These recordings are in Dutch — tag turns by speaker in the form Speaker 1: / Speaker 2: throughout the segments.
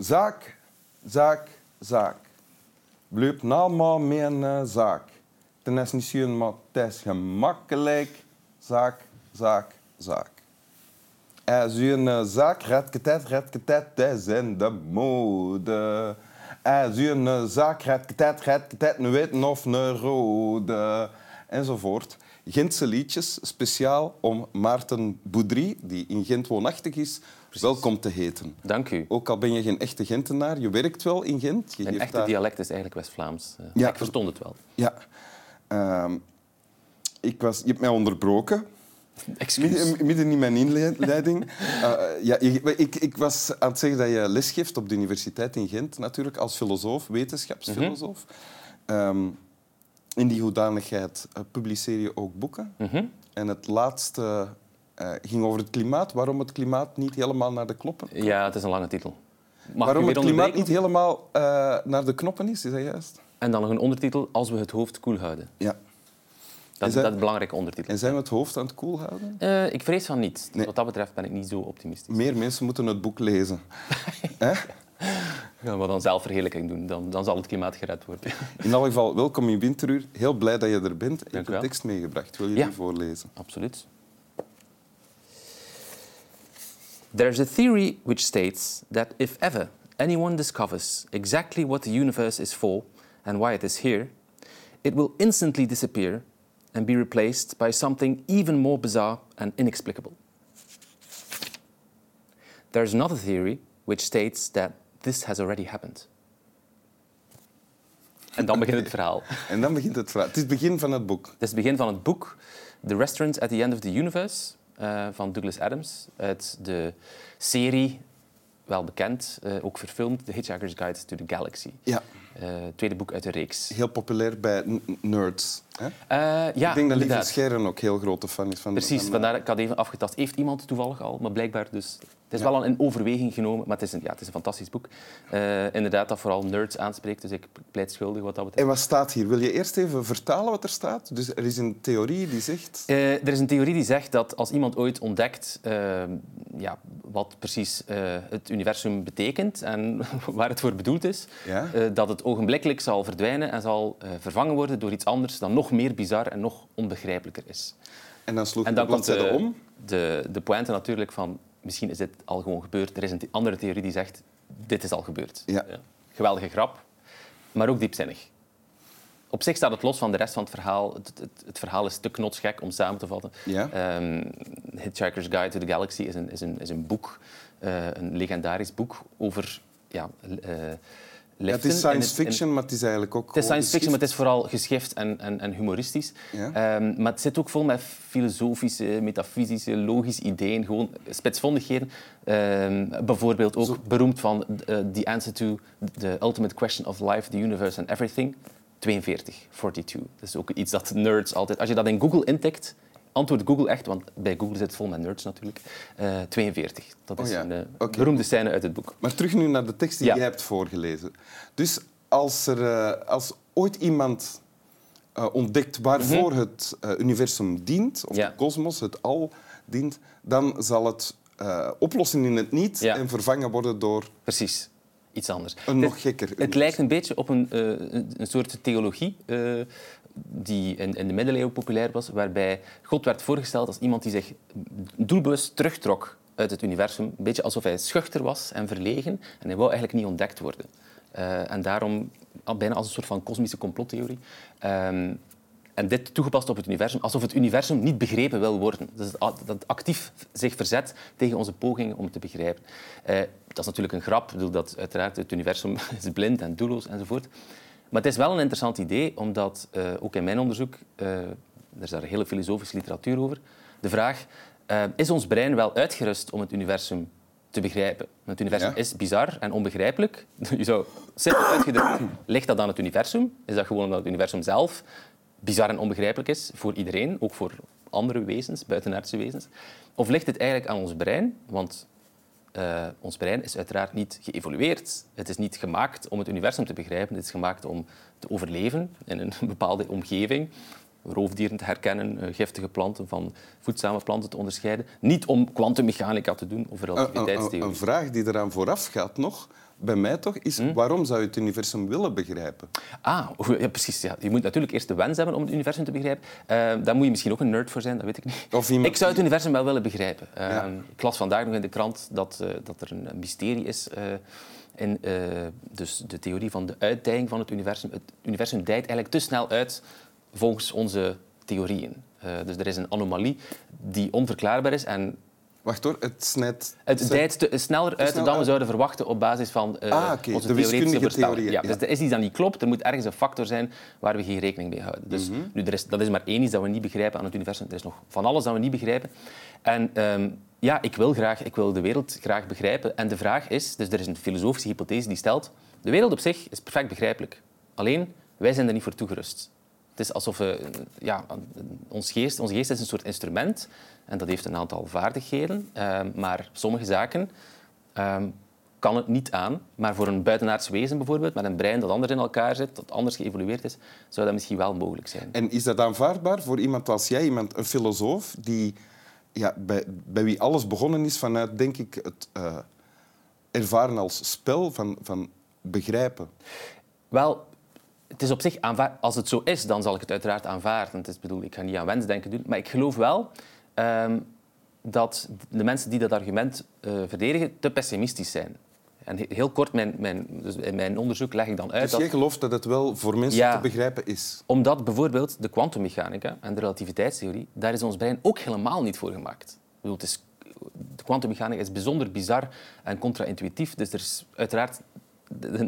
Speaker 1: Zaak, zaak, zaak. Blijf allemaal met een uh, zaak. Ten is niet zo, maar het is gemakkelijk. Zaak, zaak, zaak. Als u een zaak redt, getet, redt, getet, dat is in de mode. U een zaak redt, getet, nu weten of een rode. Enzovoort. Gentse liedjes, speciaal om Maarten Boudry, die in Gent woonachtig is, welkom te heten.
Speaker 2: Dank u.
Speaker 1: Ook al ben je geen echte Gentenaar, je werkt wel in Gent. Je
Speaker 2: Mijn echte
Speaker 1: daar-
Speaker 2: dialect is eigenlijk West-Vlaams. Eh,
Speaker 1: Ja.
Speaker 2: Ik verstond het wel.
Speaker 1: Ja. Ehm, ik was, je hebt mij onderbroken. Midden, midden in mijn inleiding. Eh, ja, ik, ik, was aan het zeggen dat je lesgeeft op de universiteit in Gent, natuurlijk, als filosoof, wetenschapsfilosoof. Ehm, in die hoedanigheid eh, publiceer je ook boeken.
Speaker 2: Mhm.
Speaker 1: En het laatste eh, ging over het klimaat. Waarom het klimaat niet helemaal naar de knoppen?
Speaker 2: Ja, het is een lange titel. Mag
Speaker 1: Waarom het klimaat niet helemaal eh, naar de knoppen is, is dat juist?
Speaker 2: En dan nog een ondertitel, als we het hoofd koel houden.
Speaker 1: Ja.
Speaker 2: Dat,
Speaker 1: Is dat-
Speaker 2: een belangrijke ondertitel.
Speaker 1: En zijn we het hoofd aan het koel houden?
Speaker 2: Ik vrees van niet.
Speaker 1: Nee.
Speaker 2: Wat dat betreft ben ik niet zo optimistisch.
Speaker 1: Meer mensen moeten het boek lezen.
Speaker 2: Gaan we dan zelfverheerlijking doen, dan, dan zal het klimaat gered worden.
Speaker 1: In elk geval, welkom in Winteruur. Heel blij dat je er bent. Ik heb een tekst meegebracht. Wil je
Speaker 2: Ja.
Speaker 1: die voorlezen?
Speaker 2: Absoluut. There's a theory which states that if ever anyone discovers exactly what the universe is for and why it is here, it will instantly disappear and be replaced by something even more bizarre and inexplicable. There's another theory which states that this has already happened. En dan begint het verhaal.
Speaker 1: En dan begint het verhaal. Het is het begin van het boek.
Speaker 2: Het is het begin van het boek The Restaurant at the End of the Universe eh, van Douglas Adams uit de serie, wel bekend, eh, ook verfilmd, The Hitchhiker's Guide to the Galaxy.
Speaker 1: Ja,
Speaker 2: tweede boek uit de reeks.
Speaker 1: heel populair bij nerds. Hè?
Speaker 2: Eh, ja,
Speaker 1: ik denk dat Lieve. Scheren ook heel grote fan is van
Speaker 2: Precies,
Speaker 1: van,
Speaker 2: vandaar ik had even afgetast. Heeft iemand toevallig al, maar blijkbaar dus... Het is wel al in overweging genomen, maar het is een, ja, het is een fantastisch boek. Eh, inderdaad, dat vooral nerds aanspreekt, dus ik pleit schuldig wat dat betreft.
Speaker 1: En wat staat hier? Wil je eerst even vertalen wat er staat? Dus er is een theorie die zegt...
Speaker 2: Eh, er is een theorie die zegt dat als iemand ooit ontdekt eh, ja, wat precies eh, het universum betekent en waar het voor bedoeld is,
Speaker 1: Ja?
Speaker 2: eh, dat het ogenblikkelijk zal verdwijnen en zal eh, vervangen worden door iets anders dat nog meer bizar en nog onbegrijpelijker is.
Speaker 1: En dan sloeg
Speaker 2: En dan
Speaker 1: bladzijde om.
Speaker 2: de, de pointe natuurlijk van misschien is dit al gewoon gebeurd. Er is een andere theorie die zegt dit is al gebeurd.
Speaker 1: Ja.
Speaker 2: Geweldige grap, maar ook diepzinnig. Op zich staat het los van de rest van het verhaal. Het, het, het verhaal is te knotsgek om samen te vatten.
Speaker 1: Ja.
Speaker 2: Ehm, Hitchhiker's Guide to the Galaxy is een, is een, is een boek, eh, een legendarisch boek over ja, eh
Speaker 1: Ja, het is science fiction, maar het is eigenlijk ook
Speaker 2: het is science fiction, maar het is vooral geschift en, en, en humoristisch.
Speaker 1: Ja.
Speaker 2: Ehm, maar het zit ook vol met filosofische, metafysische, logische ideeën, gewoon spitsvondigheden. Ehm, bijvoorbeeld ook beroemd van eh, The Answer to the Ultimate Question of Life, the Universe and Everything. 42, 42. Dat is ook iets dat nerds altijd... Als je dat in Google intikt, antwoordt Google echt, want bij Google zit het vol met nerds natuurlijk, eh, 42. Dat is
Speaker 1: Oh ja,
Speaker 2: een eh, beroemde scène uit het boek.
Speaker 1: Maar terug nu naar de tekst die
Speaker 2: Ja.
Speaker 1: jij hebt voorgelezen. Dus als, er, eh, als ooit iemand eh, ontdekt waarvoor het eh, universum dient, of
Speaker 2: Mhm. Ja.
Speaker 1: de kosmos, het al dient, dan zal het eh, oplossen in het niet
Speaker 2: Ja.
Speaker 1: en vervangen worden door
Speaker 2: Precies. Iets anders.
Speaker 1: een nog gekker
Speaker 2: Het lijkt een beetje op een, eh, een, een soort theologie eh, die in, in de middeleeuwen populair was, waarbij God werd voorgesteld als iemand die zich doelbewust terugtrok uit het universum. Een beetje alsof hij schuchter was en verlegen en hij wou eigenlijk niet ontdekt worden. Eh, en daarom bijna als een soort van kosmische complottheorie. Ehm, en dit toegepast op het universum, alsof het universum niet begrepen wil worden. Dus dat het actief zich verzet tegen onze pogingen om het te begrijpen. Eh, dat is natuurlijk een grap. Ik bedoel, dat uiteraard het universum is blind en doelloos enzovoort. Maar het is wel een interessant idee, omdat eh, ook in mijn onderzoek, eh, er is daar hele filosofische literatuur over, de vraag, is ons brein wel uitgerust om het universum te begrijpen? Want het universum
Speaker 1: Ja.
Speaker 2: is bizar en onbegrijpelijk. Je zou simpel uitgedrukt, ligt dat aan het universum? Is dat gewoon omdat het universum zelf bizar en onbegrijpelijk is voor iedereen, ook voor andere wezens, buitenaardse wezens? Of ligt het eigenlijk aan ons brein? Want eh, ons brein is uiteraard niet geëvolueerd. Het is niet gemaakt om het universum te begrijpen. Het is gemaakt om te overleven in een bepaalde omgeving. Roofdieren te herkennen, eh, giftige planten van voedzame planten te onderscheiden. Niet om kwantummechanica te doen of
Speaker 1: Een, een- een,
Speaker 2: relativiteitstheorie.
Speaker 1: een vraag die eraan vooraf gaat nog. Bij mij toch, is
Speaker 2: Hm?
Speaker 1: waarom zou je het universum willen begrijpen?
Speaker 2: Ah, ja, precies. Ja. Je moet natuurlijk eerst de wens hebben om het universum te begrijpen. Eh, daar moet je misschien ook een nerd voor zijn, dat weet ik niet.
Speaker 1: Of iemand
Speaker 2: Ik zou het universum wel willen begrijpen.
Speaker 1: Ja.
Speaker 2: Ik las vandaag nog in de krant dat, eh, dat er een mysterie is eh, in dus de theorie van de uitdijing van het universum. Het universum dijt eigenlijk te snel uit volgens onze theorieën. Dus er is een anomalie die onverklaarbaar is en
Speaker 1: Wacht hoor, het snijdt...
Speaker 2: het te- sneller uit
Speaker 1: snel
Speaker 2: dan we zouden verwachten op basis van eh,
Speaker 1: Ah,
Speaker 2: onze
Speaker 1: de
Speaker 2: theoretische voorspellingen. Ja,
Speaker 1: ja.
Speaker 2: Dus er is iets dat niet klopt. Er moet ergens een factor zijn waar we geen rekening mee houden. Dus
Speaker 1: Mhm.
Speaker 2: nu, er is, dat is maar één iets dat we niet begrijpen aan het universum. Er is nog van alles dat we niet begrijpen. En ehm, ja, ik wil, graag, ik wil de wereld graag begrijpen. En de vraag is, dus er is een filosofische hypothese die stelt, de wereld op zich is perfect begrijpelijk. Alleen, wij zijn er niet voor toegerust. Het is alsof we, ja, ons geest, onze geest is een soort instrument en dat heeft een aantal vaardigheden, eh, maar sommige zaken ehm, kan het niet aan. Maar voor een buitenaards wezen bijvoorbeeld, met een brein dat anders in elkaar zit, dat anders geëvolueerd is, zou dat misschien wel mogelijk zijn.
Speaker 1: En is dat aanvaardbaar voor iemand als jij, iemand, een filosoof, die, ja, bij, bij wie alles begonnen is vanuit, denk ik, het eh, ervaren als spel van, van begrijpen?
Speaker 2: Wel, het is op zich aanvaard. Als het zo is, dan zal ik het uiteraard aanvaarden. Het is, bedoel, ik ga niet aan wensdenken doen. Maar ik geloof wel ehm, dat de mensen die dat argument eh, verdedigen te pessimistisch zijn. En he- heel kort, mijn, mijn, dus in mijn onderzoek leg ik dan uit
Speaker 1: Dus
Speaker 2: dat...
Speaker 1: jij gelooft dat het wel voor mensen
Speaker 2: Ja.
Speaker 1: te begrijpen is?
Speaker 2: Omdat bijvoorbeeld de kwantummechanica en de relativiteitstheorie, daar is ons brein ook helemaal niet voor gemaakt. Ik bedoel, het is, de kwantummechanica is bijzonder bizar en contra-intuïtief. Dus er is uiteraard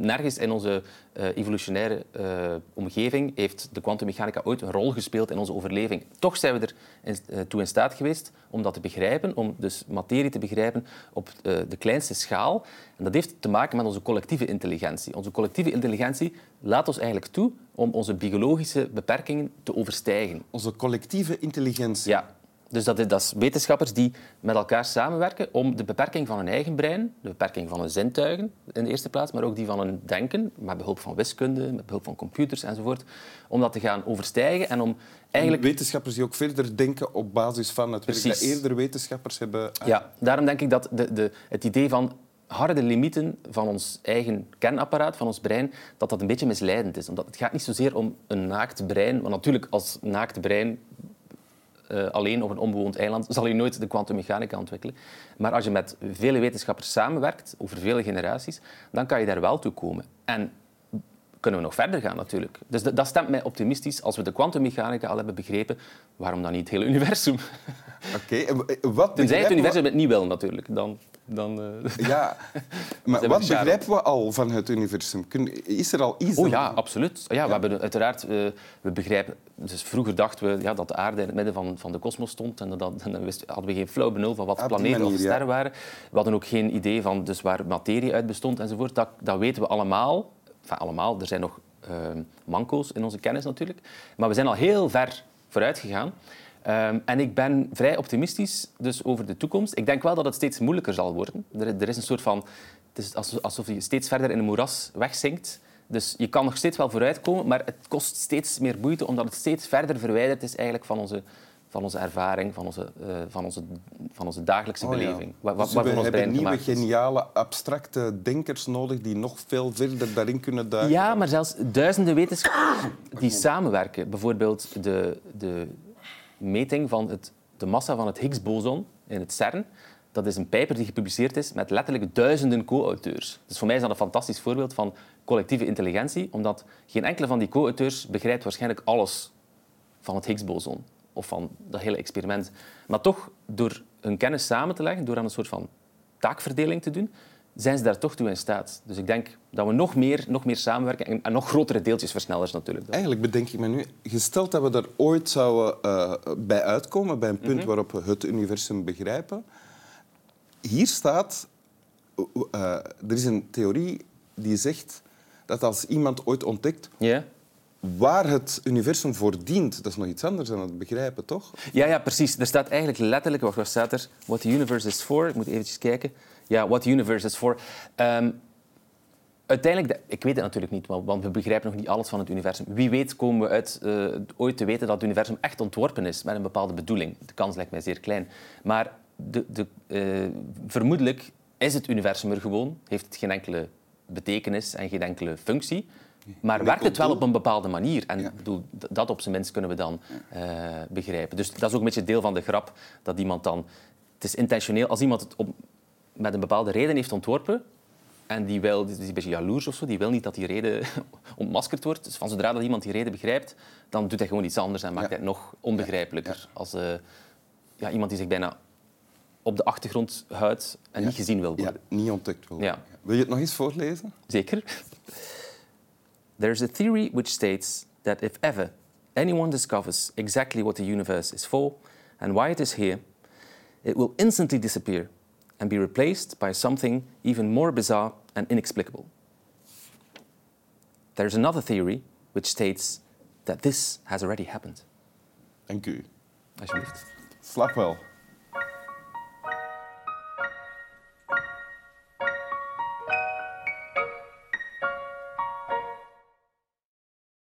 Speaker 2: nergens in onze eh, evolutionaire eh, omgeving heeft de kwantummechanica ooit een rol gespeeld in onze overleving. Toch zijn we er in, eh, toe in staat geweest om dat te begrijpen, om dus materie te begrijpen op de kleinste schaal. En dat heeft te maken met onze collectieve intelligentie. Onze collectieve intelligentie laat ons eigenlijk toe om onze biologische beperkingen te overstijgen.
Speaker 1: Onze collectieve intelligentie.
Speaker 2: Ja, dus dat is, dat is wetenschappers die met elkaar samenwerken om de beperking van hun eigen brein, de beperking van hun zintuigen in de eerste plaats, maar ook die van hun denken, met behulp van wiskunde, met behulp van computers enzovoort, om dat te gaan overstijgen en om eigenlijk...
Speaker 1: Wetenschappers die ook verder denken op basis van het werk dat eerder wetenschappers hebben...
Speaker 2: Ja, daarom denk ik dat de, de, het idee van harde limieten van ons eigen kernapparaat, van ons brein, dat dat een beetje misleidend is. Omdat het gaat niet zozeer om een naakt brein, want natuurlijk als naakt brein eh, alleen op een onbewoond eiland zal je nooit de kwantummechanica ontwikkelen. Maar als je met vele wetenschappers samenwerkt, over vele generaties, dan kan je daar wel toe komen. En kunnen we nog verder gaan natuurlijk. Dus dat stemt mij optimistisch. Als we de kwantummechanica al hebben begrepen, waarom dan niet het hele universum?
Speaker 1: Oké, w- wat
Speaker 2: Tenzij het universum het niet wil natuurlijk. Dan, dan, eh,
Speaker 1: Ja, maar wat
Speaker 2: de
Speaker 1: begrijpen we al van het universum? Is er al iets?
Speaker 2: Oh ja, absoluut. Ja, We hebben uiteraard, eh, we begrijpen, dus vroeger dachten we ja, dat de aarde in het midden van, van de kosmos stond en, dat, en dan hadden we geen flauw benul van wat
Speaker 1: die
Speaker 2: planeten of
Speaker 1: ja.
Speaker 2: sterren waren. We hadden ook geen idee van dus waar materie uit bestond enzovoort. Dat, dat weten we allemaal. Enfin, allemaal, er zijn nog eh, manco's in onze kennis natuurlijk. Maar we zijn al heel ver vooruit gegaan. Ehm, en ik ben vrij optimistisch dus over de toekomst. Ik denk wel dat het steeds moeilijker zal worden. Er, is een soort van... Het is alsof- alsof je steeds verder in een moeras wegzinkt. Dus je kan nog steeds wel vooruitkomen, maar het kost steeds meer moeite omdat het steeds verder verwijderd is eigenlijk van onze, van onze ervaring, van onze, eh, van onze, van onze dagelijkse
Speaker 1: Oh ja.
Speaker 2: beleving. Wa- wa-
Speaker 1: Dus
Speaker 2: waarvan
Speaker 1: we
Speaker 2: ons
Speaker 1: hebben nieuwe, geniale, abstracte denkers nodig die nog veel verder daarin kunnen duiken.
Speaker 2: Ja, maar zelfs duizenden wetenschappers die samenwerken. Bijvoorbeeld de, de meting van het, de massa van het Higgs-boson in het CERN. Dat is een paper die gepubliceerd is met letterlijk duizenden co-auteurs. Dus voor mij is dat een fantastisch voorbeeld van collectieve intelligentie, omdat geen enkele van die co-auteurs begrijpt waarschijnlijk alles van het Higgs-boson of van dat hele experiment. Maar toch, door hun kennis samen te leggen, door aan een soort van taakverdeling te doen, zijn ze daar toch toe in staat. Dus ik denk dat we nog meer, nog meer samenwerken en, en nog grotere deeltjesversnellers natuurlijk.
Speaker 1: Eigenlijk bedenk ik me nu, gesteld dat we er ooit zouden eh, bij uitkomen, bij een punt
Speaker 2: Mhm.
Speaker 1: waarop we het universum begrijpen. Hier staat, eh, er is een theorie die zegt dat als iemand ooit ontdekt? Waar het universum voor dient, dat is nog iets anders dan het begrijpen, toch?
Speaker 2: Ja, ja, precies. Er staat eigenlijk letterlijk, wat staat er? What the universe is for. Ik moet eventjes kijken. Ja, what the universe is for. Ehm, uiteindelijk, de- ik weet het natuurlijk niet, want want we begrijpen nog niet alles van het universum. Wie weet komen we uit, eh, ooit te weten dat het universum echt ontworpen is met een bepaalde bedoeling. De kans lijkt mij zeer klein. Maar de, de, eh, vermoedelijk is het universum er gewoon, heeft het geen enkele betekenis en geen enkele functie. Maar werkt het wel op een bepaalde manier? En
Speaker 1: Ja.
Speaker 2: bedoel, dat op zijn minst kunnen we dan eh, begrijpen. Dus dat is ook een beetje deel van de grap, dat iemand dan... Het is intentioneel, als iemand het op, met een bepaalde reden heeft ontworpen, en die, wil, die is een beetje jaloers of zo, die wil niet dat die reden ontmaskerd wordt. Dus van zodra dat iemand die reden begrijpt, dan doet hij gewoon iets anders en maakt
Speaker 1: Ja.
Speaker 2: hij het nog onbegrijpelijker. Als eh, ja, iemand die zich bijna op de achtergrond houdt en niet gezien wil
Speaker 1: Ja,
Speaker 2: worden.
Speaker 1: niet ontdekt wil. Wil je het nog eens voorlezen?
Speaker 2: Zeker. There is a theory which states that if ever anyone discovers exactly what the universe is for and why it is here, it will instantly disappear and be replaced by something even more bizarre and inexplicable. There is another theory which states that this has already happened.
Speaker 1: Dank u.
Speaker 2: Alsjeblieft.
Speaker 1: Slap wel.